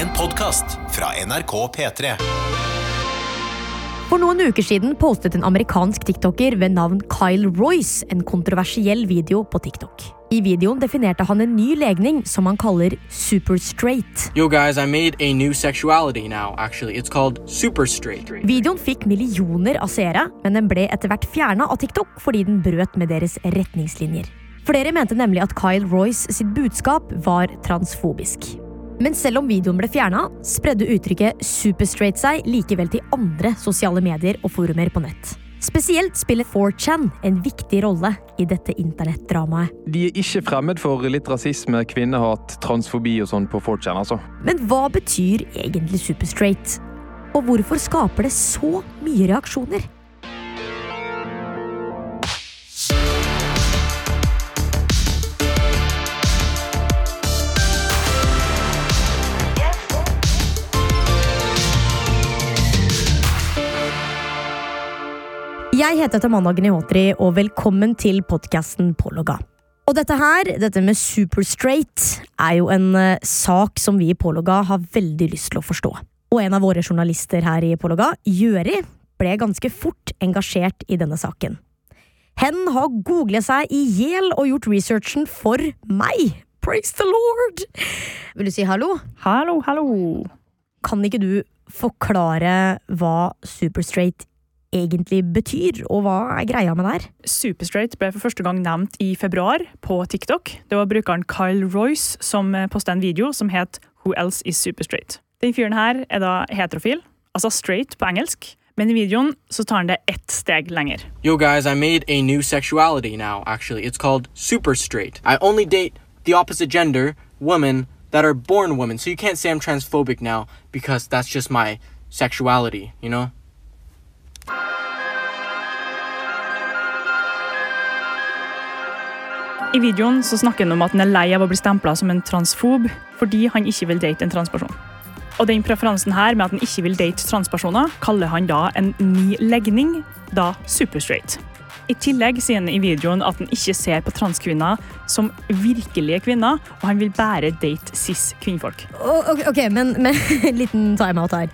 En podkast fra NRK P3. For noen uker siden postet en amerikansk tiktoker ved navn Kyle Royce en kontroversiell video på TikTok. I videoen definerte han en ny legning som han kaller super straight. Yo, guys, I made a new sexuality now, actually. It's called super straight. Videoen fikk millioner av seere, men den ble etter hvert fjerna av TikTok fordi den brøt med deres retningslinjer. Flere mente nemlig at Kyle Royce sitt budskap var transfobisk. Men selv om videoen ble fjerna, spredde uttrykket superstraight seg likevel til andre sosiale medier og forumer på nett. Spesielt spiller 4chan en viktig rolle i dette internettdramaet. De er ikke fremmed for litt rasisme, kvinnehat, transfobi og sånn på 4chan, altså. Men hva betyr egentlig superstraight? Og hvorfor skaper det så mye reaksjoner? Jeg heter Tamanna Gnihotri, og velkommen til podkasten Pålogga. Og dette her, dette med super straight, er jo en eh, sak som vi i Pålogga har veldig lyst til å forstå. Og en av våre journalister her i Pålogga, Gjøri, ble ganske fort engasjert i denne saken. Hen har googlet seg i hjel og gjort researchen for meg. Praise the lord! Vil du si hallo? Hallo, hallo. Kan ikke du forklare hva super straight egentlig betyr, og hva er greia med det her? Superstraight ble for første gang nevnt i februar på TikTok. Det var brukeren Kyle Royce som posta en video som het Who Else Is Superstraight. Den fyren her er da heterofil, altså straight på engelsk. Men i videoen så tar han det ett steg lenger. Yo, guys, I made a new sexuality now, actually. It's called super straight. I only date the opposite gender, women, that are born women. So you can't say I'm transphobic now because that's just my sexuality, you know? I videoen så snakker han om at han er lei av å bli stempla som en transfob fordi han ikke vil date en transperson. Og den preferansen her med at han ikke vil date transpersoner, kaller han da en ny legning, da superstraight. I tillegg sier han i videoen at han ikke ser på transkvinner som virkelige kvinner, og han vil bare date cis-kvinnfolk. Ok, okay men, men liten timeout her.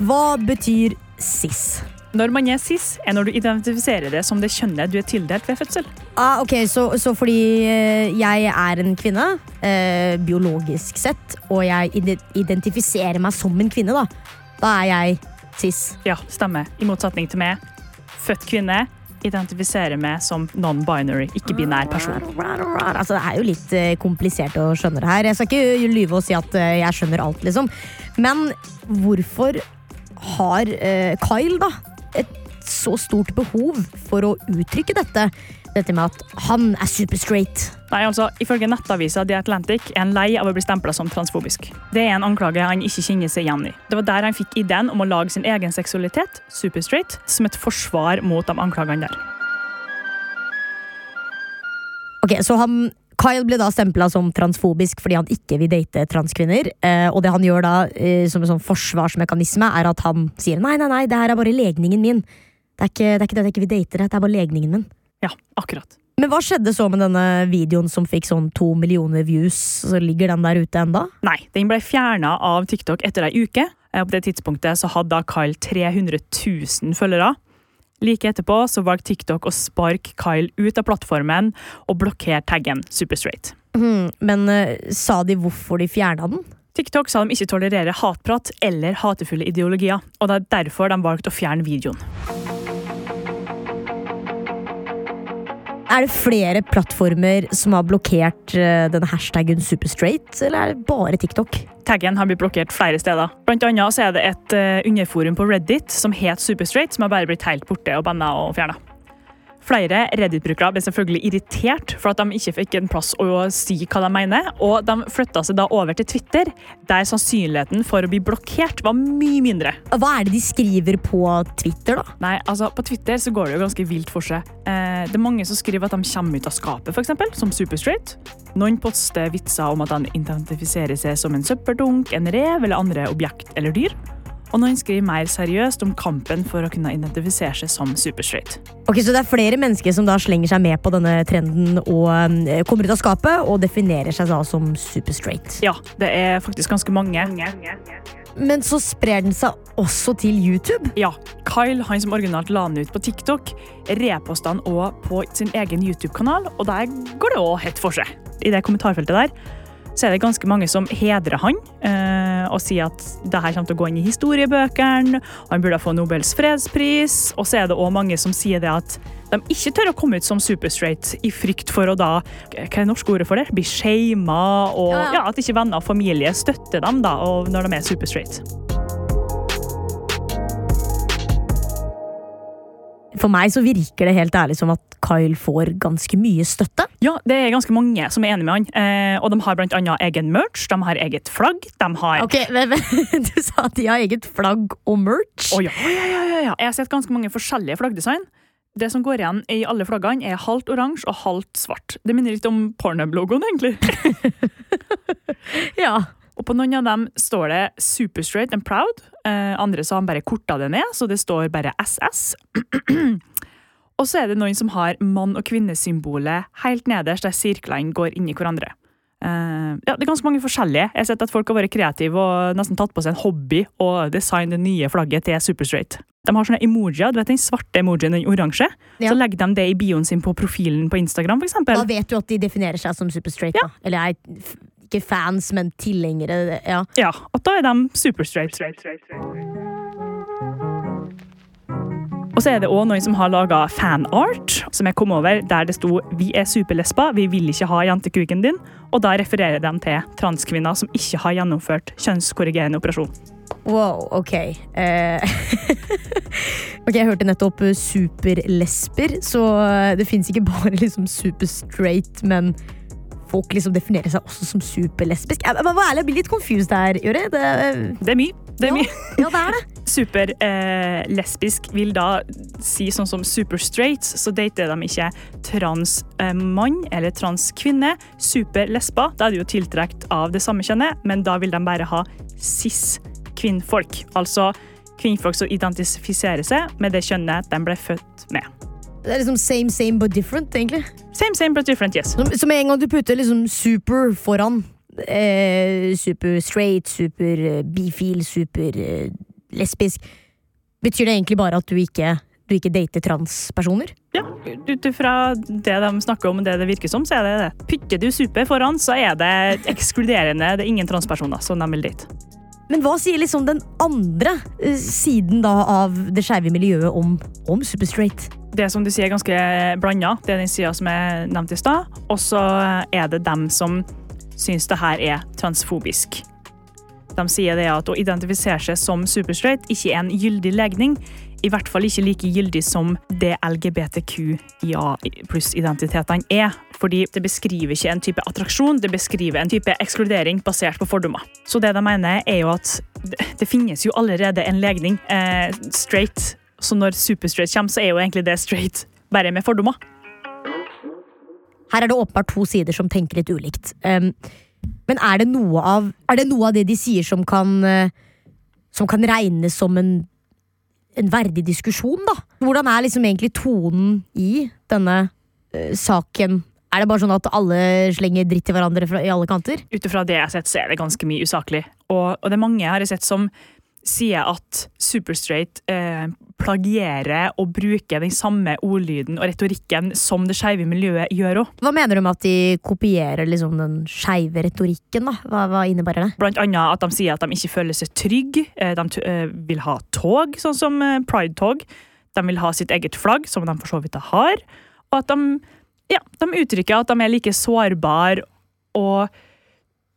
Hva betyr cis? Når man er cis, er når du identifiserer det som det kjønnet du er tildelt ved fødsel. Ah, ok, så, så fordi eh, jeg er en kvinne, eh, biologisk sett, og jeg identifiserer meg som en kvinne, da, da er jeg cis. Ja, stemmer. I motsetning til meg, født kvinne, identifiserer meg som non-binary, ikke-binær person. Altså, det er jo litt eh, komplisert å skjønne det her. Jeg skal ikke lyve og si at eh, jeg skjønner alt, liksom. Men hvorfor har eh, Kyle da et så stort behov for å uttrykke dette? Dette med at han er super straight. Nei, altså, Ifølge nettavisa The Atlantic er han lei av å bli stempla som transfobisk. Det er en anklage han ikke kjenner seg igjen i. Det var der han fikk ideen om å lage sin egen seksualitet, superstraight, som et forsvar mot de anklagene der. Ok, så han Kyle ble da stempla som transfobisk fordi han ikke vil date transkvinner. Eh, og det han gjør da eh, som en sånn forsvarsmekanisme, er at han sier nei, nei, nei, det her er bare legningen min. Det er ikke det, er ikke det at jeg ikke vil date deg, det er bare legningen min. Ja, akkurat. Men hva skjedde så med denne videoen som fikk sånn to millioner views? Så ligger den der ute enda? Nei, den ble fjerna av TikTok etter ei uke. Eh, På det tidspunktet så hadde da Kyle 300 000 følgere. Like etterpå så valgte TikTok å sparke Kyle ut av plattformen og blokkere taggen superstraight. Mm, Men uh, sa de hvorfor de fjerna den? TikTok sa de ikke tolererer hatprat eller hatefulle ideologier, og det er derfor de valgte å fjerne videoen. Er det flere plattformer som har blokkert eh, denne hashtaggen superstraight, eller er det bare TikTok? Taggen har blitt blokkert flere steder. Blant annet så er det et eh, underforum på Reddit som het Superstraight, som har bare blitt helt borte og banna og fjerna. Flere Reddit-brukere ble selvfølgelig irritert for at de ikke fikk en plass å si hva de mener, og de flytta seg da over til Twitter, der sannsynligheten for å bli blokkert var mye mindre. Hva er det de skriver på Twitter, da? Nei, altså På Twitter så går det jo ganske vilt for seg. Eh, det er mange som skriver at de kommer ut av skapet, eksempel, som superstraight. Noen poster vitser om at de identifiserer seg som en søppeldunk, en rev eller andre objekt eller dyr. Og noen skriver mer seriøst om kampen for å kunne identifisere seg som superstraight. Ok, Så det er flere mennesker som da slenger seg med på denne trenden og eh, kommer ut av skapet og definerer seg da som superstraight? Ja, det er faktisk ganske mange. Men så sprer den seg også til YouTube. Ja, Kyle, han som originalt la den ut på TikTok, reposta den òg på sin egen YouTube-kanal, og der går det òg helt for seg. I det kommentarfeltet der så er det ganske mange som hedrer han eh, og sier at det her kommer til å gå inn i historiebøkene, og han burde få Nobels fredspris. Og så er det òg mange som sier det at de ikke tør å komme ut som superstraight i frykt for å da Hva er det norske ordet for det? Bli shama, og Ja, at ikke venner og familie støtter dem da, når de er superstraight. For meg så virker det helt ærlig som at Kyle får ganske mye støtte. Ja, det er ganske mange som er enig med han. Eh, og de har blant annet egen merch, de har eget flagg, de har Ok, men, men, Du sa at de har eget flagg og merch. Å, ja, ja, ja, ja, ja. Jeg har sett ganske mange forskjellige flaggdesign. Det som går igjen i alle flaggene, er halvt oransje og halvt svart. Det minner litt om Pornhub-logoen, egentlig. Ja. Og på noen av dem står det 'Superstraight and proud'. Eh, andre så har han bare korta det ned, så det står bare SS. og så er det noen som har mann- og kvinnesymbolet helt nederst, der sirklene går inn i hverandre. Uh, ja, Det er ganske mange forskjellige. Jeg har sett at folk har vært kreative og nesten tatt på seg en hobby og designet det nye flagget til Superstraight. De har sånne emojier, du vet den svarte emojien, den oransje. Ja. Så legger de det i bioen sin på profilen på Instagram, for Da vet du at de definerer seg som Superstraight. Ja. Da. Eller er ikke fans, men tilhengere. Ja. Ja, og da er de super straight. Og så er det òg noen som har laga fanart, som jeg kom over, der det sto 'Vi er superlesber, vi vil ikke ha jantekuken din'. Og da refererer de til transkvinner som ikke har gjennomført kjønnskorrigerende operasjon. Wow, ok. Eh, ok, Jeg hørte nettopp eh, superlesber, så eh, det fins ikke bare liksom superstraight, men folk liksom definerer seg også som superlesbisk. Jeg, jeg, jeg blir litt confused her, Jøre. Det, eh, Det er mye. Det er ja, mye. ja, det er det. Superlesbisk vil da si sånn som superstraight, så dater de ikke transmann eller transkvinne. Superlesber, da er de jo tiltrukket av det samme kjønnet, men da vil de bare ha cis-kvinnfolk. Altså kvinnfolk som identifiserer seg med det kjønnet de ble født med. Det er liksom same, same but different, egentlig. Same, same, but different, yes. Som, som en gang du putter liksom super foran. Eh, super straight, super eh, bifil, super eh, lesbisk. Betyr det egentlig bare at du ikke, du ikke dater transpersoner? Ja, ut ifra det de snakker om og det det virker som, så er det det. Putter du super foran, så er det ekskluderende. Det er ingen transpersoner som de vil date. Men hva sier liksom den andre eh, siden da av det skeive miljøet om, om super straight? Det som du sier, er ganske blanda. Det er den sida som er nevnt i stad. Og så er det dem som syns det her er transfobisk. De sier det at å identifisere seg som superstraight ikke er en gyldig legning. I hvert fall ikke like gyldig som det LGBTQIA pluss-identitetene er. Fordi det beskriver ikke en type attraksjon, det beskriver en type ekskludering basert på fordommer. Så det de mener, er jo at det, finnes jo allerede en legning. Eh, straight. Så når superstraight kommer, så er jo egentlig det straight, bare med fordommer. Her er det åpenbart to sider som tenker litt ulikt. Um, men er det, noe av, er det noe av det de sier som kan, eh, som kan regnes som en, en verdig diskusjon, da? Hvordan er liksom egentlig tonen i denne uh, saken? Er det bare sånn at alle slenger dritt til hverandre fra, i alle kanter? Ut ifra det jeg har sett, så er det ganske mye usaklig. Og, og det er mange jeg har sett som sier at Superstraight eh, plagierer og bruker den samme ordlyden og retorikken som det skeive miljøet gjør òg. Hva mener du med at de kopierer liksom den skeive retorikken? da? Hva, hva innebærer det? Blant annet at de sier at de ikke føler seg trygge. Eh, de eh, vil ha tog, sånn som eh, Pride-tog. De vil ha sitt eget flagg, som de for så vidt har. Og at de, ja, de uttrykker at de er like sårbare og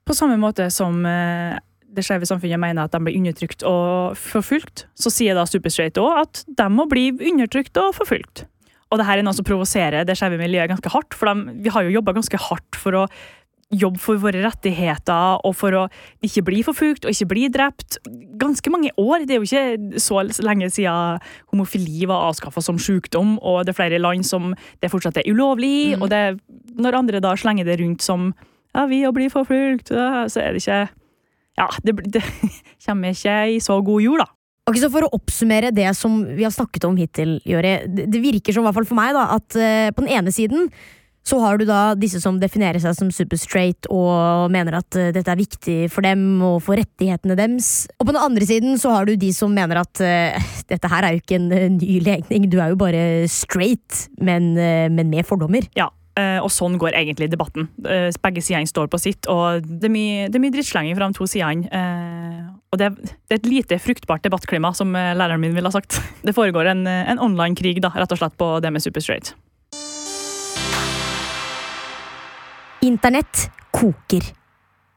på samme måte som det skeive samfunnet mener at de blir undertrykt og forfulgt, så sier da Superstraight òg at de må bli undertrykt og forfulgt. Og det her er noe som provoserer det skeive miljøet ganske hardt, for de, vi har jo jobba ganske hardt for å jobbe for våre rettigheter og for å ikke bli forfulgt og ikke bli drept. Ganske mange år. Det er jo ikke så lenge siden homofili var avskaffa som sykdom, og det er flere land som det fortsatt er ulovlig. Og det, når andre da slenger det rundt som ja, vi å bli forfulgt, så er det ikke Ja, det, det kommer ikke i så god jord, da. Ok, så For å oppsummere det som vi har snakket om hittil, Jøri. Det virker som, i hvert fall for meg, da, at eh, på den ene siden så har du da disse som definerer seg som superstraight og mener at eh, dette er viktig for dem og for rettighetene deres. Og på den andre siden så har du de som mener at uh, dette her er jo ikke en ny legning, du er jo bare straight, men, uh, men med fordommer. Ja, og sånn går egentlig debatten. Eh, Begge sidene står på sitt, og det er mye, det er mye drittslenging fra de to sidene. eh, Og det er, et lite fruktbart debattklima, som eh, læreren min ville ha sagt. Det foregår en, eh, en online-krig, da, rett og slett, på det med Superstraight. Internett koker.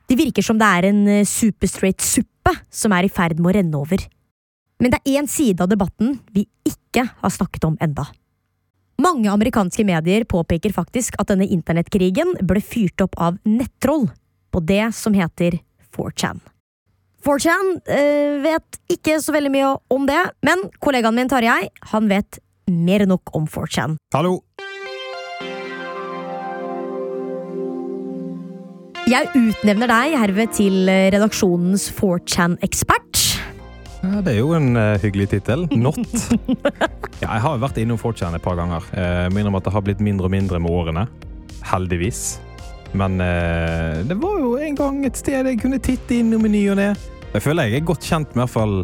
Det virker som det er en eh, superstraight suppe som er i ferd med å renne over. Men det er én side av debatten vi ikke har snakket om enda. Mange amerikanske medier påpeker faktisk at denne internettkrigen ble fyrt opp av nettroll på det som heter 4chan. 4chan øh, vet ikke så veldig mye om det, men kollegaen min Tarjei han vet mer enn nok om 4chan. Hallo! Jeg utnevner deg herved til eh, redaksjonens 4chan-ekspert. Ja, det er jo en uh, hyggelig tittel. Not. ja, jeg har vært innom 4chan et par ganger. Uh, må innrømme at det har blitt mindre og mindre med årene. Heldigvis. Men uh, det var jo en gang et sted jeg kunne titte innom i ny og ne. Jeg føler jeg er godt kjent med i hvert fall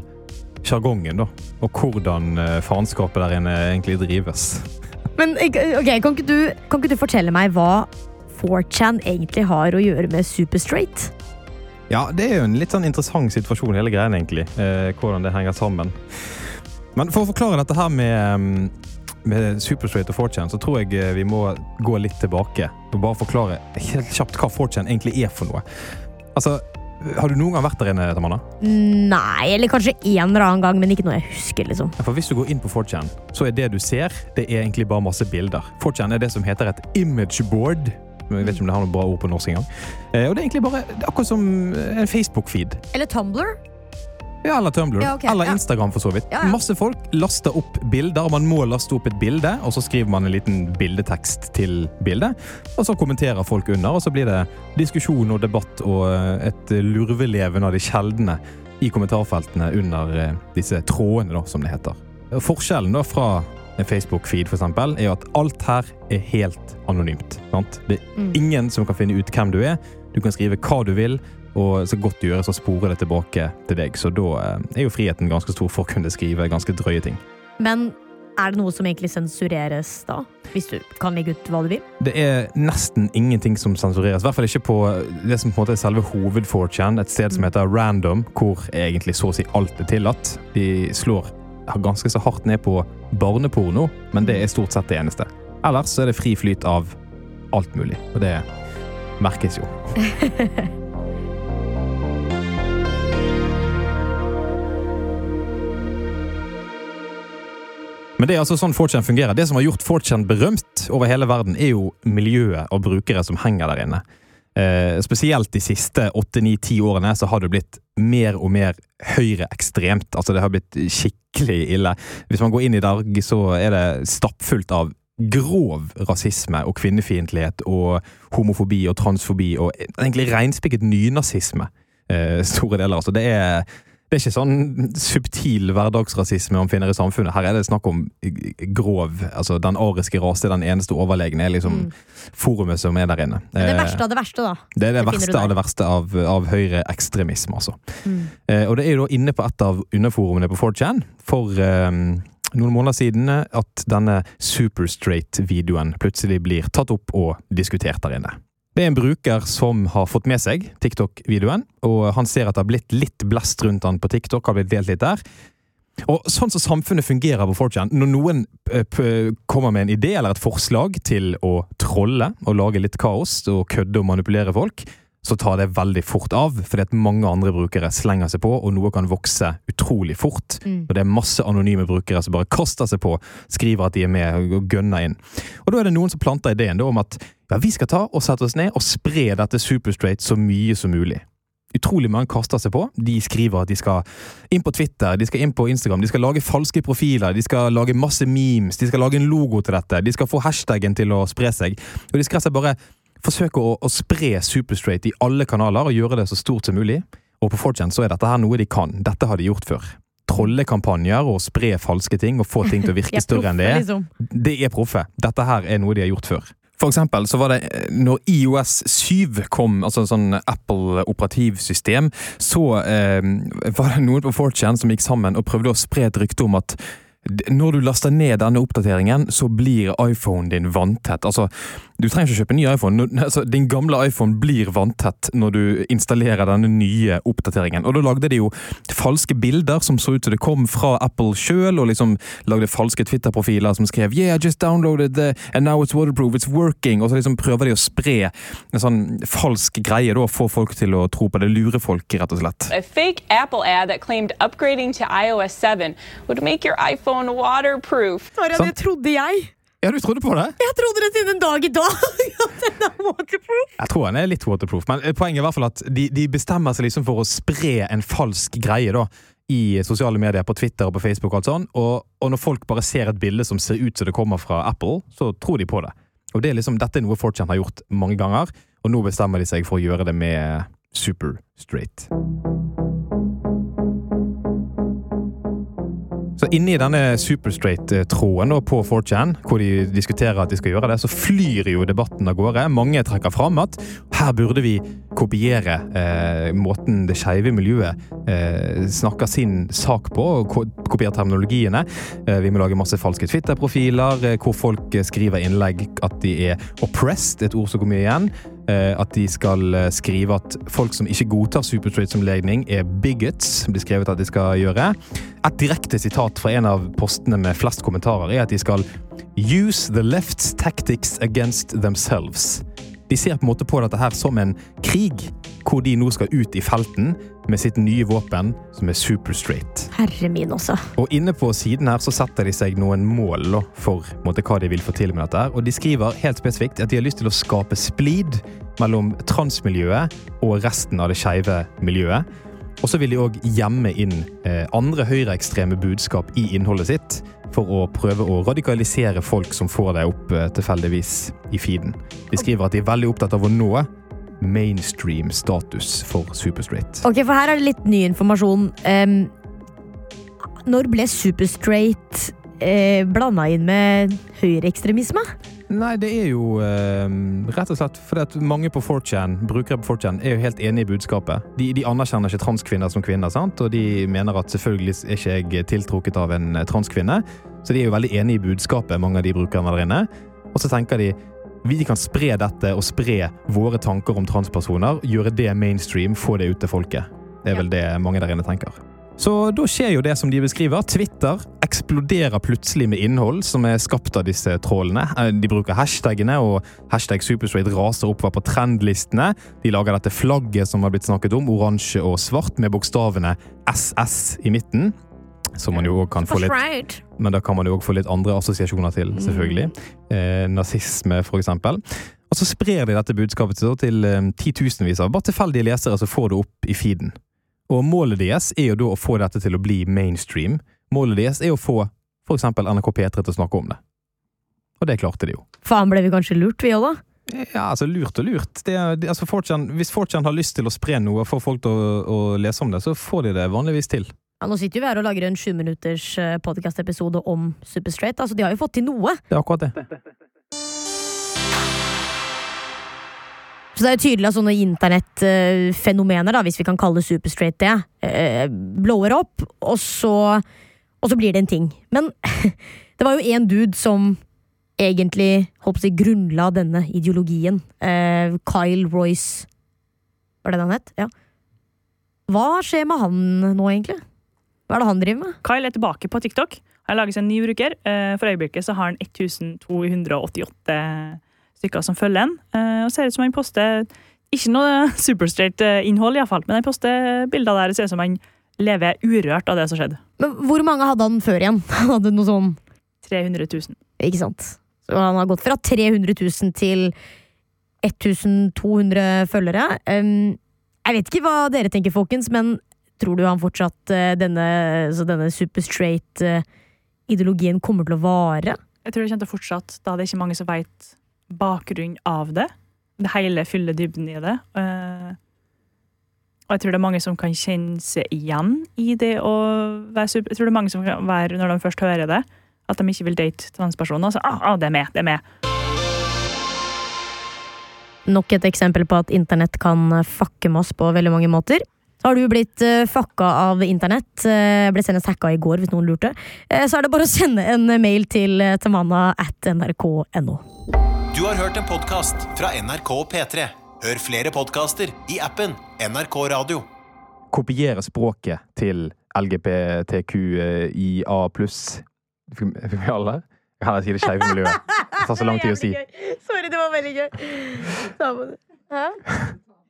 sjargongen, da. Og hvordan uh, faenskapet der inne egentlig drives. Men ok, kan ikke, du, kan ikke du fortelle meg hva 4chan egentlig har å gjøre med Superstraight? Ja, det er jo en litt sånn interessant situasjon, hele greien, egentlig. Eh, hvordan det henger sammen. Men for å forklare dette her med, mm, med Superstraight og 4chan, så tror jeg eh, vi må gå litt tilbake. Og bare forklare helt kjapt hva 4chan egentlig er for noe. Altså, har du noen gang vært der inne, Tamanna? Nei, eller kanskje en eller annen gang, men ikke noe jeg husker, liksom. Ja, For hvis du går inn på 4chan, så er det du ser, det er egentlig bare masse bilder. 4chan er det som heter et image board. Men Jeg vet ikke om det har noe bra ord på norsk engang. Eh, og det er egentlig bare det er akkurat som en Facebook-feed. Eller Tumblr? Ja, eller Tumblr. Ja, okay. eller. Instagram, for så vidt. Ja, ja. Masse folk laster opp bilder. Man må laste opp et bilde, og så skriver man en liten bildetekst til bildet. Og så kommenterer folk under, og så blir det diskusjon og debatt og eh, et lurveleven av de sjeldne i kommentarfeltene under eh, disse trådene, da, som det heter. Forskjellen da fra Facebook-feed eksempel, er jo at alt her er helt anonymt. Sant? Det er Mm. ingen som kan finne ut hvem du er. Du kan skrive hva du vil, og så godt du gjør, så sporer det tilbake til deg. Så da eh, er jo friheten ganske stor for å kunne skrive ganske drøye ting. Men er det noe som egentlig sensureres da? Hvis du kan legge ut hva du vil? Det er nesten ingenting som sensureres. I hvert fall ikke på det som på en måte er selve hoved-4chan, et sted som heter Random, hvor egentlig så å si alt er tillatt. De slår ganske så hardt ned på barneporno, men det er stort sett det eneste. Ellers er det fri flyt av alt mulig, og det merkes jo. Men det er altså sånn 4chan fungerer. Det som har gjort 4chan berømt over hele verden, er jo miljøet av brukere som henger der inne. Eh, spesielt de siste 8-9-10 årene så har det blitt mer og mer høyreekstremt. Altså det har blitt skikkelig ille. Hvis man går inn i dag, så er det stappfullt av grov rasisme og kvinnefiendtlighet og homofobi og transfobi og egentlig reinspikket nynazisme. Eh, store deler. Altså det er det er ikke sånn subtil hverdagsrasisme man finner i samfunnet. Her er det snakk om grov altså Den ariske rase, den eneste overlegne, er liksom forumet som er der inne. Det Eh, verste av det verste, da. det er det, det verste av det verste av, av høyreekstremisme, altså. Mm. Eh, og det er jo da inne på et av underforumene på 4chan for eh, noen måneder siden at denne Superstraight-videoen plutselig blir tatt opp og diskutert der inne. Det er en bruker som har fått med seg TikTok-videoen, og han ser at det har blitt litt blest rundt han på TikTok, har blitt delt litt der. Og sånn som samfunnet fungerer på 4chan, når noen eh, kommer med en idé eller et forslag til å trolle og lage litt kaos og kødde og manipulere folk, så tar det veldig fort av, fordi at mange andre brukere slenger seg på, og noe kan vokse utrolig fort. Mm. Og det er masse anonyme brukere som bare kaster seg på, skriver at de er med og gønner inn. Og da er det noen som planter ideen da om at ja, vi skal ta og sette oss ned og spre dette superstraight så mye som mulig. Utrolig mange kaster seg på. De skriver at de skal inn på Twitter, de skal inn på Instagram, de skal lage falske profiler, de skal lage masse memes, de skal lage en logo til dette, de skal få hashtagen til å spre seg. Og de skal bare forsøke å, å spre Superstraight i alle kanaler og gjøre det så stort som mulig. Og på 4chan så er dette her noe de kan. Dette har de gjort før. trollekampanjer og spre falske ting og få ting til å virke større enn det er. liksom. Det er proffe. Dette her er noe de har gjort før. For eksempel så var det eh, når IOS 7 kom, altså en sånn Apple operativsystem, så eh, var det noen på 4chan som gikk sammen og prøvde å spre et rykte om at når du laster ned denne oppdateringen, så blir iPhonen din vanntett. Altså, du trenger ikke kjøpe ny iPhone. Altså, din gamle iPhone blir vanntett når du installerer denne nye oppdateringen. Og da lagde de jo falske bilder som så ut som det kom fra Apple sjøl, og liksom lagde falske Twitter-profiler som skrev Yeah, I just downloaded the, and now it's waterproof, it's working. Og så liksom prøver de å spre en sånn falsk greie, da, få folk til å tro på det. Lure folk, rett og slett. A fake Apple ad that claimed upgrading to iOS 7 would make your iPhone waterproof. Sorry, det trodde jeg. Ja, du trodde på det? Jeg trodde det siden en dag i dag. at den er waterproof. Jeg tror han er litt waterproof, men poenget er i hvert fall at de, de bestemmer seg liksom for å spre en falsk greie da, i sosiale medier, på Twitter og på Facebook og alt sånn, og, og når folk bare ser et bilde som ser ut som det kommer fra Apple, så tror de på det. Og det er liksom, Dette er noe 4chan har gjort mange ganger, og nå bestemmer de seg for å gjøre det med super straight. Inni denne superstraight-tråden på 4chan, hvor de diskuterer at de skal gjøre det, så flyr jo debatten av gårde. Mange trekker fram at her burde vi kopiere eh, måten det skeive miljøet eh, snakker sin sak på, og ko kopiere terminologiene. Eh, vi må lage masse falske Twitter-profiler eh, hvor folk skriver innlegg at de er oppressed, et ord som går mye igjen. Eh, at de skal eh, skrive at folk som ikke godtar Supertrade som legning, er bigots. blir skrevet at de skal gjøre. Et direkte sitat fra en av postene med flest kommentarer er at de skal Use the left's tactics against themselves. De ser på en måte på dette her som en krig, hvor de nå skal ut i felten med sitt nye våpen, som er superstraight. Herre min også. Og inne på siden her så setter de seg noen mål for måte, hva de vil få til med dette. her. Og de skriver helt spesifikt at de har lyst til å skape splid mellom transmiljøet og resten av det skeive miljøet. Og så vil de òg gjemme inn eh, andre høyreekstreme budskap i innholdet sitt, for å prøve å radikalisere folk som får deg opp eh, tilfeldigvis i feeden. De skriver at de er veldig opptatt av å nå mainstream status for Superstraight. Ok, for her er det litt ny informasjon. Um, når ble superstraight eh, blanda inn med høyreekstremisme? Nei, det er jo eh, rett og slett fordi at mange på 4chan, brukere på 4chan er jo helt enig i budskapet. De, de anerkjenner ikke transkvinner som kvinner, sant? og de mener at selvfølgelig er ikke jeg tiltrukket av en eh, transkvinne. Så de er jo veldig enig i budskapet, mange av de brukerne der inne. Og så tenker de vi kan spre dette og spre våre tanker om transpersoner, gjøre det mainstream, få det ut til folket. Det er vel det mange der inne tenker. Så da skjer jo det som de beskriver. Twitter eksploderer plutselig med innhold som er skapt av disse trålene. Eh, De bruker hashtagene, og hashtag Superstraight raser oppover på trendlistene. De lager dette flagget som har blitt snakket om, oransje og svart, med bokstavene SS i midten. Som man jo òg kan få litt men da kan man jo òg få litt andre assosiasjoner til, selvfølgelig. Eh, nazisme, for eksempel. Og så sprer de dette budskapet til, eh, titusenvis av bare tilfeldige lesere som får det opp i feeden. Og målet deres er jo da å få dette til å bli mainstream. Målet deres er å få eksempel NRK P3 til å snakke om det. Og det klarte de jo. Faen, ble vi kanskje lurt, vi òg, da? Ja, altså Lurt og lurt. Det, det, altså 4chan, hvis 4chan har lyst til å spre noe og få folk til å, å lese om det, så får de det vanligvis til. Ja, nå sitter vi her og lager en sjuminutters podcast-episode om Superstraight. Altså, de har jo fått til noe. Det er akkurat det. Så det er jo tydelig at sånne internettfenomener, hvis vi kan kalle Superstraight det, eh, blower opp, og så, og så blir det en ting. Men det var jo en dude som egentlig å si, grunnla denne ideologien. Eh, Kyle Royce Var det det han het? Ja. Hva skjer med han nå, egentlig? Hva er det han driver med? Kyle er tilbake på TikTok. Han lager seg en ny bruker. Eh, For øyeblikket så har han 1288 stykker som følger han. Eh, Og ser ut som han poster ikke noe superstraight eh, innhold, i hvert fall, men han poster bilder der det ser ut som han lever urørt av det som skjedde. Men hvor mange hadde han før igjen? Han hadde noe sånn 300 000. Ikke sant? Så han har gått fra 300 000 til 1200 følgere. Jeg vet ikke hva dere tenker, folkens, men tror du han fortsatt eh, denne, så denne super straight eh, ideologien kommer til å vare? Jeg tror det kommer til å fortsette, da det er ikke mange som vet bakgrunnen av det. Det hele fyller dybden i det. Eh, Og jeg tror det er mange som kan kjenne seg igjen i det å være super... Jeg tror det er mange som kan være, når de først hører det, at de ikke vil date transpersoner. Så ah, ah, det er med, det er med. Nok et eksempel på at internett kan fucke med oss på veldig mange måter. Har du blitt uh, fucka av internett? Uh, ble senest hacka i går, hvis noen lurte. Så er det bare å sende en mail til tamanna at nrk.no. Du har hørt en podkast fra NRK P3. Hør flere podkaster i appen NRK Radio. Kopiere språket til LGBTQIA pluss alle? Jeg kan si det skeive miljøet. Det tar så lang tid å si. Sorry, det var veldig gøy.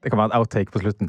Det kan være en outtake på slutten.